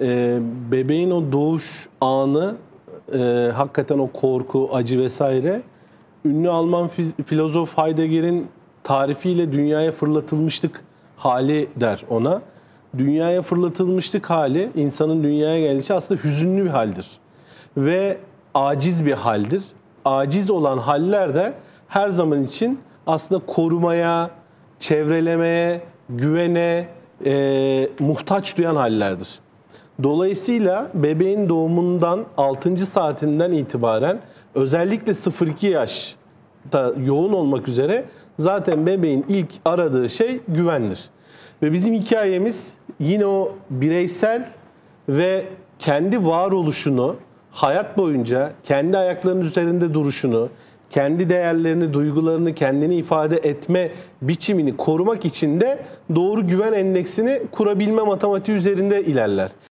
e, bebeğin o doğuş anı e, hakikaten o korku, acı vesaire ünlü Alman filozof Heidegger'in tarifiyle dünyaya fırlatılmışlık hali der ona. Dünyaya fırlatılmışlık hali insanın dünyaya gelişi aslında hüzünlü bir haldir. Ve aciz bir haldir. Aciz olan haller de her zaman için aslında korumaya, çevrelemeye, güvene e, muhtaç duyan hallerdir. Dolayısıyla bebeğin doğumundan 6. saatinden itibaren özellikle 0-2 yaşta yoğun olmak üzere zaten bebeğin ilk aradığı şey güvendir. Ve bizim hikayemiz yine o bireysel ve kendi varoluşunu hayat boyunca kendi ayaklarının üzerinde duruşunu, kendi değerlerini, duygularını, kendini ifade etme biçimini korumak için de doğru güven endeksini kurabilme matematiği üzerinde ilerler.